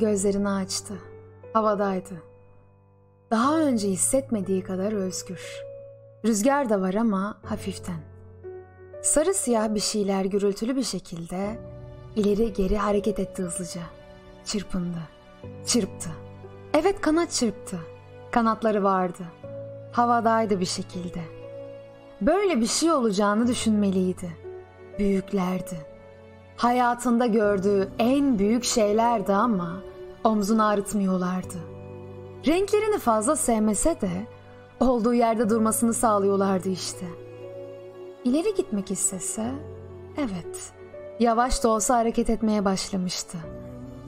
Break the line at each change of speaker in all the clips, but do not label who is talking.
Gözlerini açtı. Havadaydı. Daha önce hissetmediği kadar özgür. Rüzgar da var ama hafiften. Sarı siyah bir şeyler gürültülü bir şekilde ileri geri hareket etti hızlıca. Çırpındı. Çırptı. Evet kanat çırptı. Kanatları vardı. Havadaydı bir şekilde. Böyle bir şey olacağını düşünmeliydi. Büyüklerdi. Hayatında gördüğü en büyük şeylerdi ama omzunu ağrıtmıyorlardı. Renklerini fazla sevmese de olduğu yerde durmasını sağlıyorlardı işte. İleri gitmek istese, evet, yavaş da olsa hareket etmeye başlamıştı.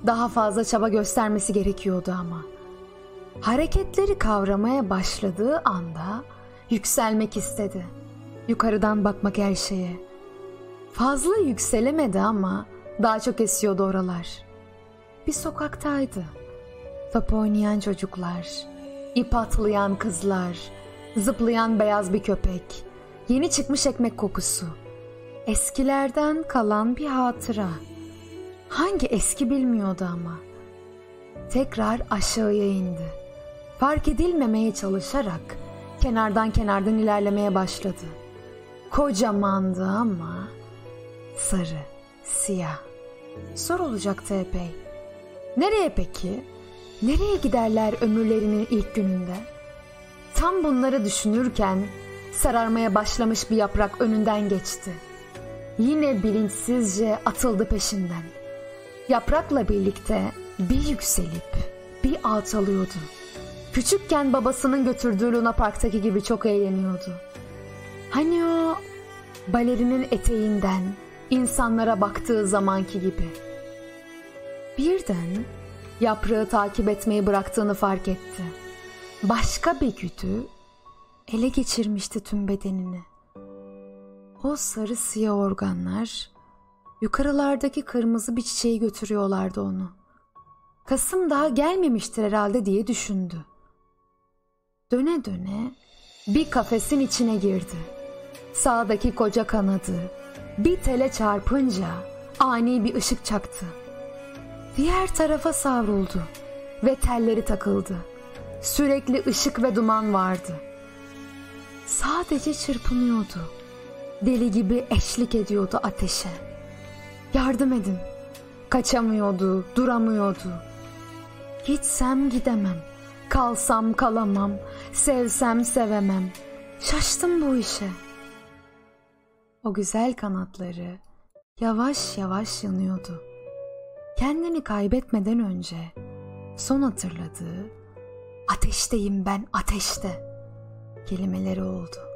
Daha fazla çaba göstermesi gerekiyordu ama. Hareketleri kavramaya başladığı anda yükselmek istedi. Yukarıdan bakmak her şeye. Fazla yükselemedi ama daha çok esiyordu oralar. Bir sokaktaydı. Top oynayan çocuklar, ip atlayan kızlar, zıplayan beyaz bir köpek, yeni çıkmış ekmek kokusu. Eskilerden kalan bir hatıra. Hangi eski bilmiyordu ama. Tekrar aşağıya indi. Fark edilmemeye çalışarak kenardan kenardan ilerlemeye başladı. Kocamandı ama sarı, siyah. Zor olacaktı epey. Nereye peki? Nereye giderler ömürlerinin ilk gününde? Tam bunları düşünürken sararmaya başlamış bir yaprak önünden geçti. Yine bilinçsizce atıldı peşinden. Yaprakla birlikte bir yükselip bir alçalıyordu. Küçükken babasının götürdüğü Luna Park'taki gibi çok eğleniyordu. Hani o balerinin eteğinden insanlara baktığı zamanki gibi. Birden yaprağı takip etmeyi bıraktığını fark etti. Başka bir güdü ele geçirmişti tüm bedenini. O sarı siyah organlar yukarılardaki kırmızı bir çiçeği götürüyorlardı onu. Kasım daha gelmemiştir herhalde diye düşündü. Döne döne bir kafesin içine girdi. Sağdaki koca kanadı bir tele çarpınca ani bir ışık çaktı. Diğer tarafa savruldu ve telleri takıldı. Sürekli ışık ve duman vardı. Sadece çırpınıyordu. Deli gibi eşlik ediyordu ateşe. Yardım edin. Kaçamıyordu, duramıyordu. Gitsem gidemem. Kalsam kalamam. Sevsem sevemem. Şaştım bu işe. O güzel kanatları yavaş yavaş yanıyordu. Kendini kaybetmeden önce son hatırladığı ateşteyim ben ateşte kelimeleri oldu.